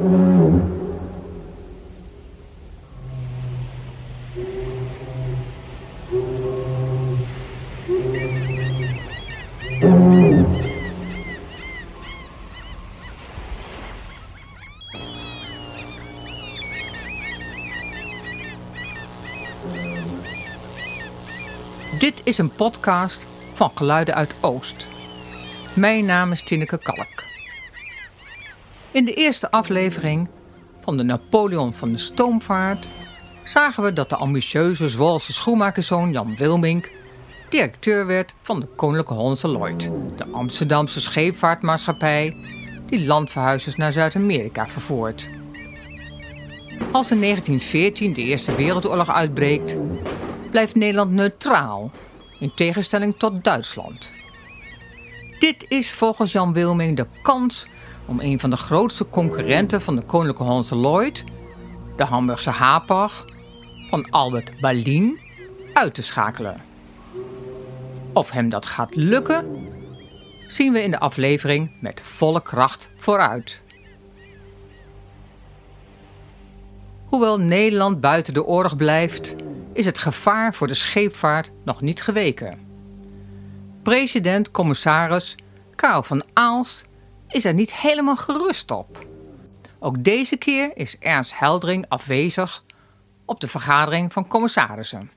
Dit is een podcast van Geluiden uit Oost. Mijn naam is Tineke Kalk. In de eerste aflevering van de Napoleon van de Stoomvaart zagen we dat de ambitieuze Zwolse schoenmakerszoon Jan Wilmink directeur werd van de Koninklijke Hollandse Lloyd, de Amsterdamse scheepvaartmaatschappij die landverhuizers naar Zuid-Amerika vervoert. Als in 1914 de Eerste Wereldoorlog uitbreekt, blijft Nederland neutraal, in tegenstelling tot Duitsland. Dit is volgens Jan Wilming de kans om een van de grootste concurrenten van de Koninklijke Hollandse Lloyd, de Hamburgse Hapag, van Albert Berlin, uit te schakelen. Of hem dat gaat lukken, zien we in de aflevering met volle kracht vooruit. Hoewel Nederland buiten de oorlog blijft, is het gevaar voor de scheepvaart nog niet geweken. President-commissaris Karel van Aalst is er niet helemaal gerust op. Ook deze keer is Ernst Heldring afwezig op de vergadering van commissarissen.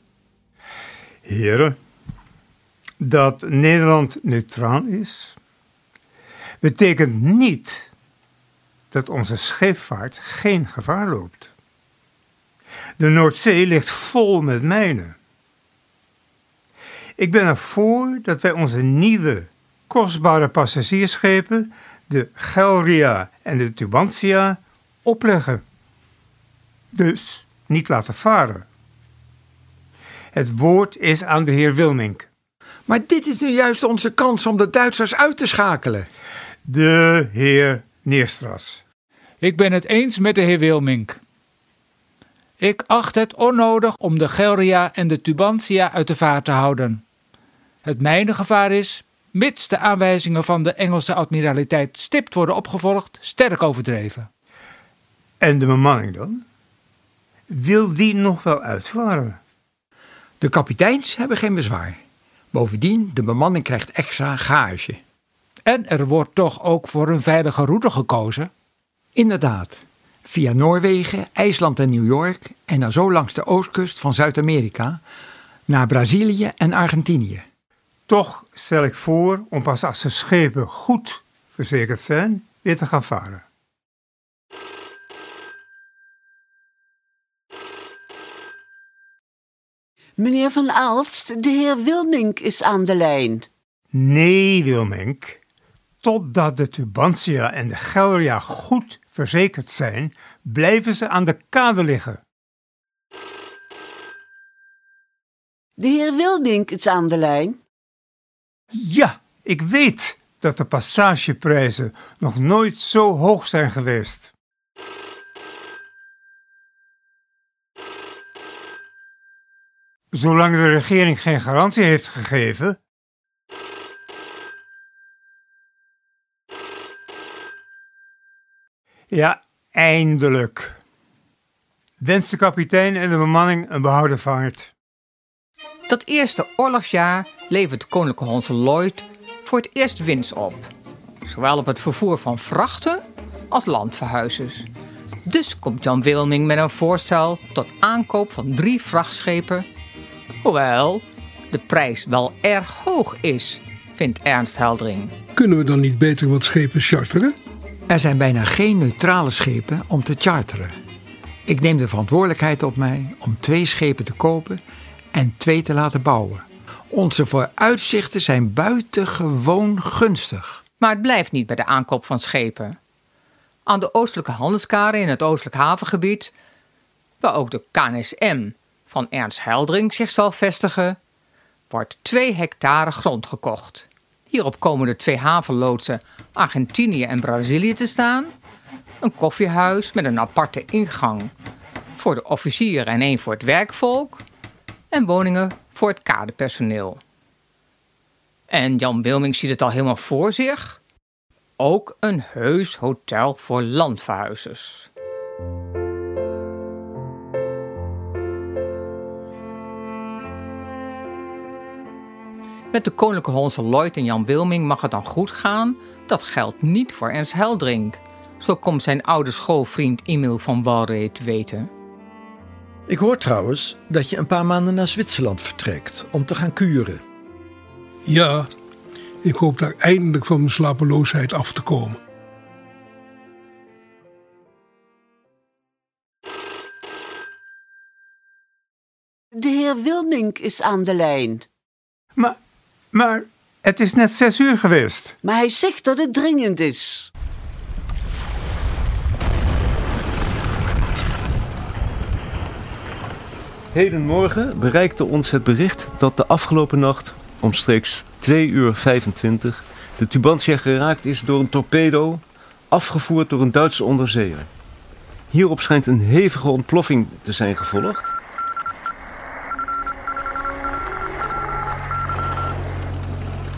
Heren, dat Nederland neutraal is, betekent niet dat onze scheepvaart geen gevaar loopt. De Noordzee ligt vol met mijnen. Ik ben ervoor dat wij onze nieuwe, kostbare passagiersschepen, de Gelria en de Tubantia, opleggen. Dus niet laten varen. Het woord is aan de heer Wilmink. Maar dit is nu juist onze kans om de Duitsers uit te schakelen. De heer Neerstras. Ik ben het eens met de heer Wilmink. Ik acht het onnodig om de Gelria en de Tubantia uit de vaart te houden. Het mijnengevaar is, mits de aanwijzingen van de Engelse admiraliteit stipt worden opgevolgd, sterk overdreven. En de bemanning dan? Wil die nog wel uitvaren? De kapiteins hebben geen bezwaar. Bovendien, de bemanning krijgt extra gage. En er wordt toch ook voor een veilige route gekozen? Inderdaad, via Noorwegen, IJsland en New York en dan zo langs de oostkust van Zuid-Amerika naar Brazilië en Argentinië. Toch stel ik voor om pas als de schepen goed verzekerd zijn, weer te gaan varen. Meneer Van Aalst, de heer Wilmink is aan de lijn. Nee, Wilmink. Totdat de Tubantia en de Gelria goed verzekerd zijn, blijven ze aan de kade liggen. De heer Wilmink is aan de lijn. Ja, ik weet dat de passageprijzen nog nooit zo hoog zijn geweest. Zolang de regering geen garantie heeft gegeven. Ja, eindelijk. Wens de kapitein en de bemanning een behouden vaart. Dat eerste oorlogsjaar levert de Koninklijke Hollandse Lloyd voor het eerst winst op. Zowel op het vervoer van vrachten als landverhuizers. Dus komt Jan Wilming met een voorstel tot aankoop van drie vrachtschepen. Hoewel de prijs wel erg hoog is, vindt Ernst Heldring. Kunnen we dan niet beter wat schepen charteren? Er zijn bijna geen neutrale schepen om te charteren. Ik neem de verantwoordelijkheid op mij om twee schepen te kopen en twee te laten bouwen. Onze vooruitzichten zijn buitengewoon gunstig. Maar het blijft niet bij de aankoop van schepen. Aan de oostelijke handelskade in het oostelijk havengebied, waar ook de KNSM van Ernst Heldring zich zal vestigen, wordt 2 hectare grond gekocht. Hierop komen de twee havenloodsen Argentinië en Brazilië te staan, een koffiehuis met een aparte ingang voor de officieren en één voor het werkvolk en woningen voor het kaderpersoneel. En Jan Wilming ziet het al helemaal voor zich. ook een heus hotel voor landverhuizers. Met de koninklijke Hollandse Lloyd en Jan Wilming mag het dan goed gaan. Dat geldt niet voor Ernst Heldring. Zo komt zijn oude schoolvriend Emil van Walree te weten. Ik hoor trouwens dat je een paar maanden naar Zwitserland vertrekt om te gaan kuren. Ja, ik hoop daar eindelijk van mijn slapeloosheid af te komen. De heer Wilmink is aan de lijn. Maar, maar het is net zes uur geweest. Maar hij zegt dat het dringend is. Hedenmorgen bereikte ons het bericht dat de afgelopen nacht, omstreeks 2 uur 25, de Tubantia geraakt is door een torpedo, afgevoerd door een Duitse onderzeeër. Hierop schijnt een hevige ontploffing te zijn gevolgd.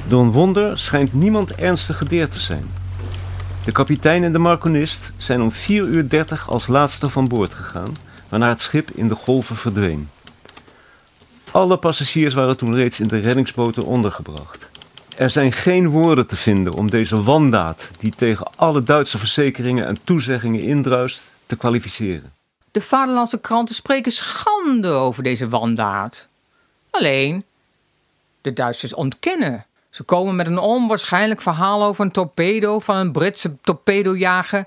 Door een wonder schijnt niemand ernstig gedeerd te zijn. De kapitein en de marconist zijn om 4 uur 30 als laatste van boord gegaan, waarna het schip in de golven verdween. Alle passagiers waren toen reeds in de reddingsboten ondergebracht. Er zijn geen woorden te vinden om deze wandaad, die tegen alle Duitse verzekeringen en toezeggingen indruist, te kwalificeren. De vaderlandse kranten spreken schande over deze wandaad. Alleen, de Duitsers ontkennen. Ze komen met een onwaarschijnlijk verhaal over een torpedo van een Britse torpedojager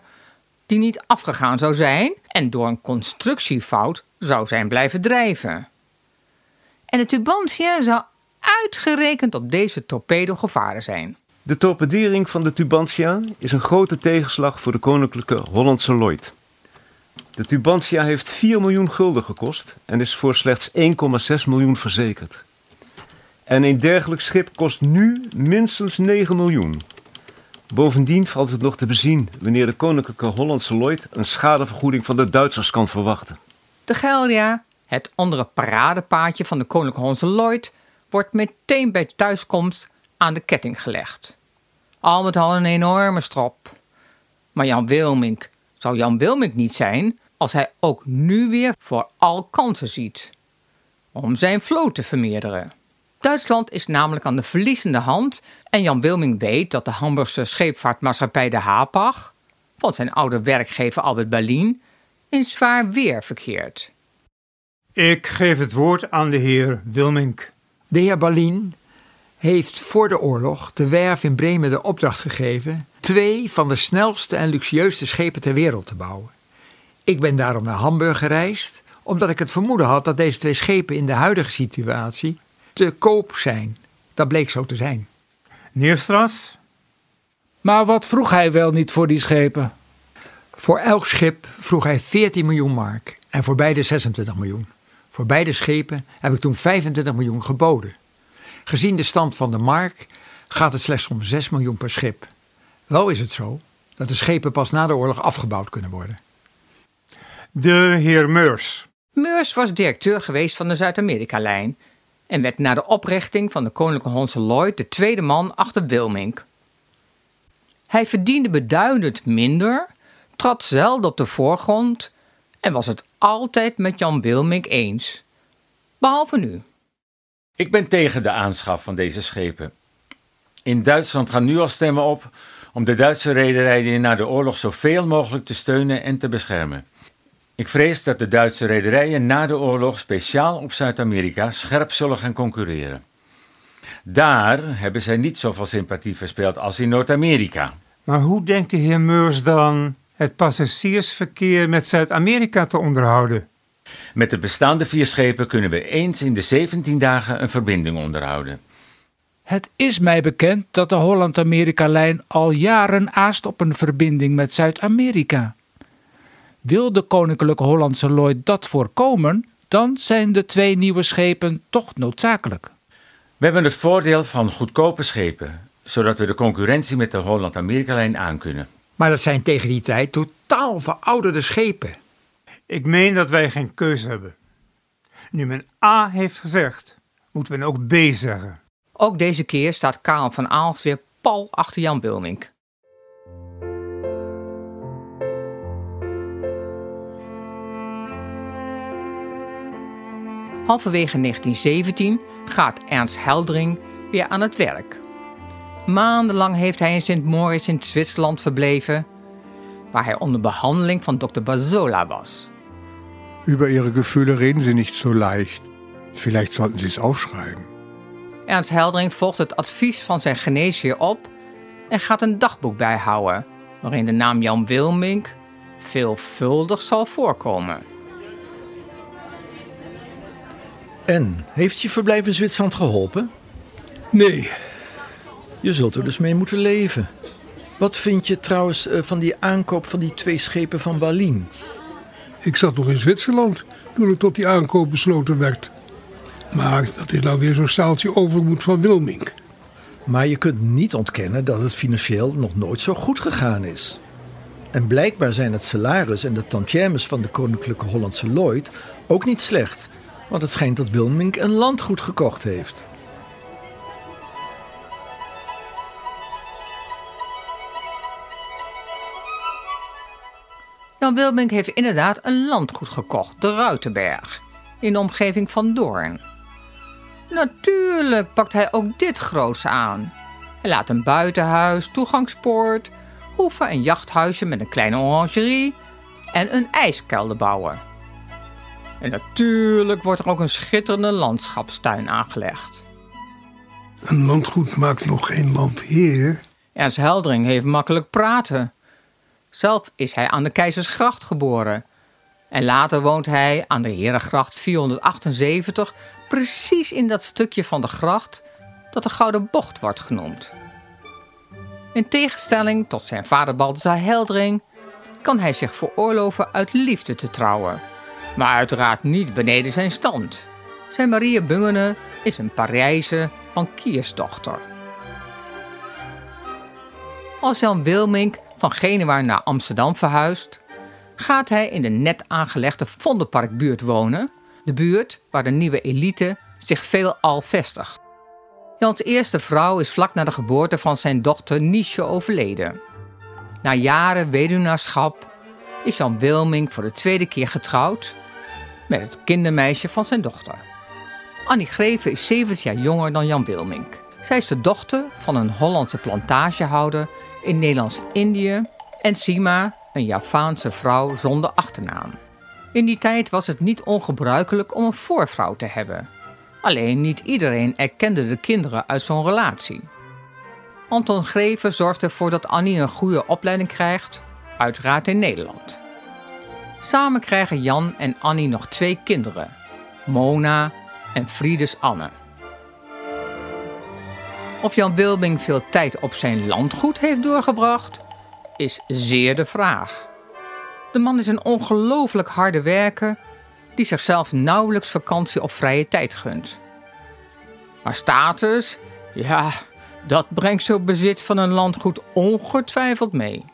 die niet afgegaan zou zijn en door een constructiefout zou zijn blijven drijven. En de Tubantia zou uitgerekend op deze torpedo gevaren zijn. De torpedering van de Tubantia is een grote tegenslag voor de koninklijke Hollandse Lloyd. De Tubantia heeft 4 miljoen gulden gekost en is voor slechts 1,6 miljoen verzekerd. En een dergelijk schip kost nu minstens 9 miljoen. Bovendien valt het nog te bezien wanneer de koninklijke Hollandse Lloyd een schadevergoeding van de Duitsers kan verwachten. De Geldia, het andere paradepaadje van de Koninklijke Hollandse Lloyd, wordt meteen bij thuiskomst aan de ketting gelegd. Al met al een enorme strop. Maar Jan Wilmink zou Jan Wilmink niet zijn als hij ook nu weer voor al kansen ziet om zijn vloot te vermeerderen. Duitsland is namelijk aan de verliezende hand en Jan Wilming weet dat de Hamburgse scheepvaartmaatschappij de Hapag van zijn oude werkgever Albert Berlin in zwaar weer verkeert. Ik geef het woord aan de heer Wilmink. De heer Berlin heeft voor de oorlog de werf in Bremen de opdracht gegeven twee van de snelste en luxueuste schepen ter wereld te bouwen. Ik ben daarom naar Hamburg gereisd, omdat ik het vermoeden had dat deze twee schepen in de huidige situatie te koop zijn. Dat bleek zo te zijn. Neerstras? Maar wat vroeg hij wel niet voor die schepen? Voor elk schip vroeg hij 14 miljoen mark en voor beide 26 miljoen. Voor beide schepen heb ik toen 25 miljoen geboden. Gezien de stand van de mark gaat het slechts om 6 miljoen per schip. Wel is het zo dat de schepen pas na de oorlog afgebouwd kunnen worden. De heer Meurs. Meurs was directeur geweest van de Zuid-Amerika-lijn en werd na de oprichting van de Koninklijke Hollandse Lloyd de tweede man achter Wilmink. Hij verdiende beduidend minder, trad zelden op de voorgrond en was het altijd met Jan Wilmink eens. Behalve nu. Ik ben tegen de aanschaf van deze schepen. In Duitsland gaan nu al stemmen op om de Duitse rederijen na de oorlog zoveel mogelijk te steunen en te beschermen. Ik vrees dat de Duitse rederijen na de oorlog speciaal op Zuid-Amerika scherp zullen gaan concurreren. Daar hebben zij niet zoveel sympathie verspeeld als in Noord-Amerika. Maar hoe denkt de heer Meurs dan het passagiersverkeer met Zuid-Amerika te onderhouden? Met de bestaande vier schepen kunnen we eens in de 17 dagen een verbinding onderhouden. Het is mij bekend dat de Holland-Amerika-lijn al jaren aast op een verbinding met Zuid-Amerika. Wil de Koninklijke Hollandse Lloyd dat voorkomen, dan zijn de twee nieuwe schepen toch noodzakelijk. We hebben het voordeel van goedkope schepen, zodat we de concurrentie met de Holland-Amerika-lijn aankunnen. Maar dat zijn tegen die tijd totaal verouderde schepen. Ik meen dat wij geen keuze hebben. Nu men A heeft gezegd, moet men ook B zeggen. Ook deze keer staat Karel van Aalst weer pal achter Jan Wilmink. Halverwege 1917 gaat Ernst Heldring weer aan het werk. Maandenlang heeft hij in Sint Moritz in Zwitserland verbleven, waar hij onder behandeling van dokter Bazola was. Über Ihre Gefühle reden Sie nicht so leicht. Vielleicht sollten Sie es aufschreiben. Ernst Heldring volgt het advies van zijn geneesheer op en gaat een dagboek bijhouden, waarin de naam Jan Wilmink veelvuldig zal voorkomen. En, heeft je verblijf in Zwitserland geholpen? Nee, Je zult er dus mee moeten leven. Wat vind je trouwens eh, van die aankoop van die twee schepen van Berlin? ik zat nog in Zwitserland toen het tot die aankoop besloten werd. Maar dat is nou weer zo'n staaltje overmoed van Wilmink. Maar je kunt niet ontkennen dat het financieel nog nooit zo goed gegaan is. En blijkbaar zijn het salaris en de tantièmes van de Koninklijke Hollandse Lloyd ook niet slecht. Want het schijnt dat Wilmink een landgoed gekocht heeft. Jan Wilmink heeft inderdaad een landgoed gekocht, de Ruitenberg, in de omgeving van Doorn. Natuurlijk pakt hij ook dit groots aan. Hij laat een buitenhuis, toegangspoort, hoeven een jachthuisje met een kleine orangerie en een ijskelder bouwen. En natuurlijk wordt er ook een schitterende landschapstuin aangelegd. Een landgoed maakt nog geen landheer. Ernst Heldring heeft makkelijk praten. Zelf is hij aan de Keizersgracht geboren. En later woont hij aan de Herengracht 478, precies in dat stukje van de gracht dat de Gouden Bocht wordt genoemd. In tegenstelling tot zijn vader Balthasar Heldring kan hij zich veroorloven uit liefde te trouwen. Maar uiteraard niet beneden zijn stand. Zijn Maria Bungene is een Parijse bankiersdochter. Als Jan Wilmink van Genua naar Amsterdam verhuist, gaat hij in de net aangelegde Vondelparkbuurt wonen, de buurt waar de nieuwe elite zich veelal vestigt. Jans eerste vrouw is vlak na de geboorte van zijn dochter Niesje overleden. Na jaren weduwnaarschap is Jan Wilmink voor de tweede keer getrouwd met het kindermeisje van zijn dochter. Annie Greven is 17 jaar jonger dan Jan Wilmink. Zij is de dochter van een Hollandse plantagehouder in Nederlands-Indië en Sima, een Javaanse vrouw zonder achternaam. In die tijd was het niet ongebruikelijk om een voorvrouw te hebben. Alleen niet iedereen erkende de kinderen uit zo'n relatie. Anton Greven zorgt ervoor dat Annie een goede opleiding krijgt, uiteraard in Nederland. Samen krijgen Jan en Annie nog twee kinderen, Mona en Friedes Anne. Of Jan Wilming veel tijd op zijn landgoed heeft doorgebracht, is zeer de vraag. De man is een ongelooflijk harde werker die zichzelf nauwelijks vakantie of vrije tijd gunt. Maar status, ja, dat brengt zo'n bezit van een landgoed ongetwijfeld mee.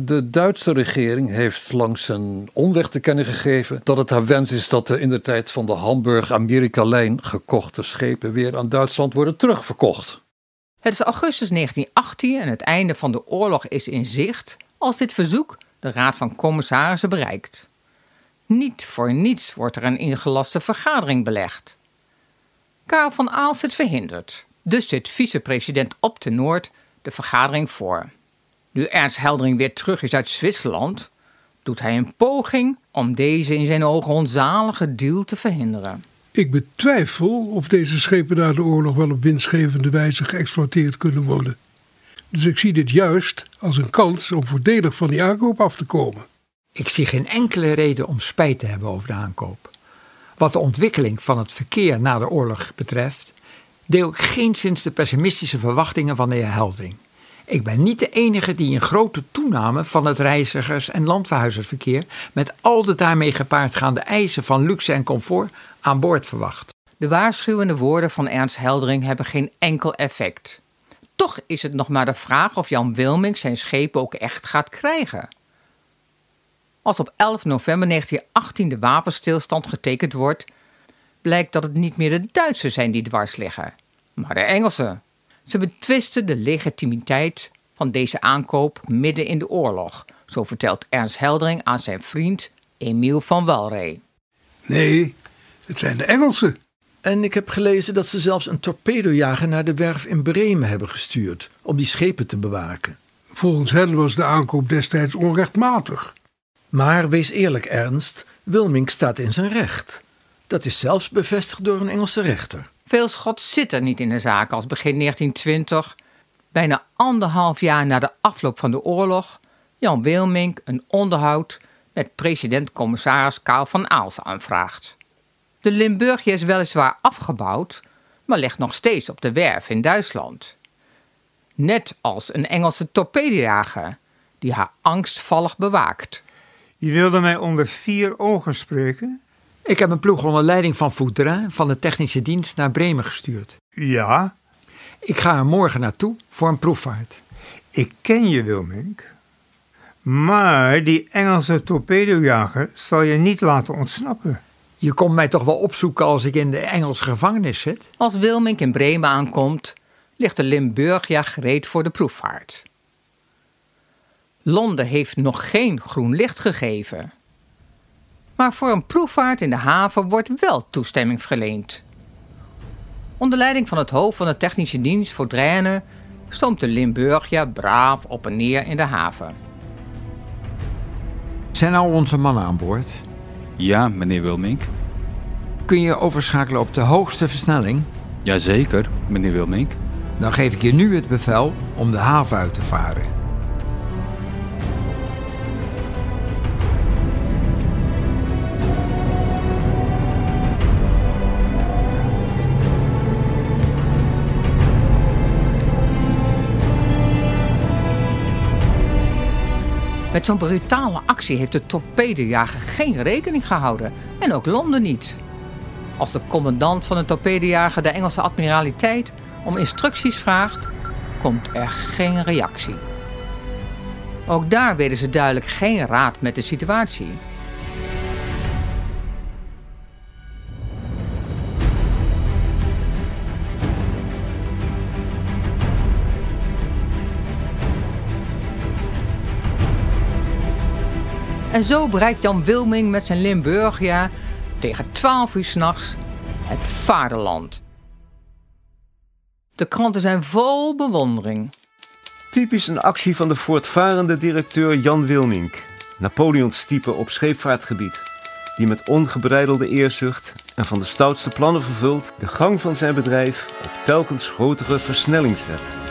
De Duitse regering heeft langs een omweg te kennen gegeven dat het haar wens is dat de in de tijd van de Hamburg-Amerika-lijn gekochte schepen weer aan Duitsland worden terugverkocht. Het is augustus 1918 en het einde van de oorlog is in zicht als dit verzoek de Raad van Commissarissen bereikt. Niet voor niets wordt er een ingelaste vergadering belegd. Karel van Aalst verhinderd, dus zit vicepresident Op de Noord de vergadering voor. Nu Ernst Heldering weer terug is uit Zwitserland, doet hij een poging om deze in zijn ogen onzalige deal te verhinderen. Ik betwijfel of deze schepen na de oorlog wel op winstgevende wijze geëxploiteerd kunnen worden. Dus ik zie dit juist als een kans om voordelig van die aankoop af te komen. Ik zie geen enkele reden om spijt te hebben over de aankoop. Wat de ontwikkeling van het verkeer na de oorlog betreft, deel ik geenszins de pessimistische verwachtingen van de heer Heldering. Ik ben niet de enige die een grote toename van het reizigers- en landverhuizersverkeer met al de daarmee gepaardgaande eisen van luxe en comfort aan boord verwacht. De waarschuwende woorden van Ernst Heldering hebben geen enkel effect. Toch is het nog maar de vraag of Jan Wilming zijn schepen ook echt gaat krijgen. Als op 11 november 1918 de wapenstilstand getekend wordt, blijkt dat het niet meer de Duitsers zijn die dwars liggen, maar de Engelsen. Ze betwisten de legitimiteit van deze aankoop midden in de oorlog, zo vertelt Ernst Heldering aan zijn vriend Emiel van Walree. Nee, het zijn de Engelsen. En ik heb gelezen dat ze zelfs een torpedojager naar de werf in Bremen hebben gestuurd om die schepen te bewaken. Volgens hen was de aankoop destijds onrechtmatig. Maar wees eerlijk, Ernst, Wilming staat in zijn recht. Dat is zelfs bevestigd door een Engelse rechter. Veel zit er niet in de zaak als begin 1920, bijna anderhalf jaar na de afloop van de oorlog, Jan Wilmink een onderhoud met president-commissaris Karl van Aals aanvraagt. De Limburgje is weliswaar afgebouwd, maar ligt nog steeds op de werf in Duitsland. Net als een Engelse torpedojager die haar angstvallig bewaakt. Je wilde mij onder vier ogen spreken? Ik heb een ploeg onder leiding van Voetera van de technische dienst naar Bremen gestuurd. Ja, Ik ga er morgen naartoe voor een proefvaart. ik ken je, Wilmink. Maar die Engelse torpedojager zal je niet laten ontsnappen. Je komt mij toch wel opzoeken als ik in de Engelse gevangenis zit? Als Wilmink in Bremen aankomt, ligt de Limburgia gereed voor de proefvaart. Londen heeft nog geen groen licht gegeven. Maar voor een proefvaart in de haven wordt wel toestemming verleend. Onder leiding van het hoofd van de technische dienst voor Draine stoomt de Limburgia braaf op en neer in de haven. Zijn al onze mannen aan boord? Ja, meneer Wilmink. Kun je overschakelen op de hoogste versnelling? Jazeker, meneer Wilmink. Dan geef ik je nu het bevel om de haven uit te varen. Met zo'n brutale actie heeft de torpedojager geen rekening gehouden en ook Londen niet. Als de commandant van de torpedojager de Engelse admiraliteit om instructies vraagt, komt er geen reactie. Ook daar weten ze duidelijk geen raad met de situatie. En zo bereikt Jan Wilming met zijn Limburgia tegen 12 uur s'nachts het vaderland. De kranten zijn vol bewondering. Typisch een actie van de voortvarende directeur Jan Wilmink, Napoleons type op scheepvaartgebied, die met ongebreidelde eerzucht en van de stoutste plannen vervuld de gang van zijn bedrijf op telkens grotere versnelling zet.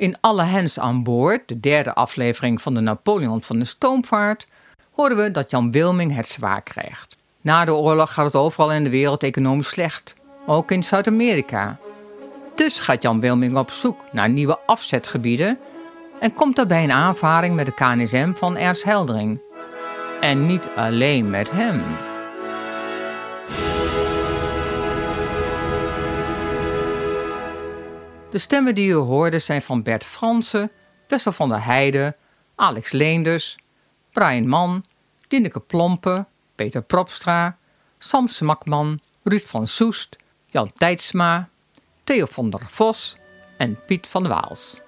In Alle Hens aan Boord, de derde aflevering van de Napoleon van de stoomvaart, hoorden we dat Jan Wilming het zwaar krijgt. Na de oorlog gaat het overal in de wereld economisch slecht, ook in Zuid-Amerika. Dus gaat Jan Wilming op zoek naar nieuwe afzetgebieden en komt daarbij in aanvaring met de KNSM van Ernst Heldering. En niet alleen met hem. De stemmen die u hoorde zijn van Bert Fransen, Wessel van der Heijden, Alex Leenders, Brian Mann, Dineke Plompe, Peter Propstra, Sam Smakman, Ruud van Soest, Jan Tijdsma, Theo van der Vos en Piet van Waals.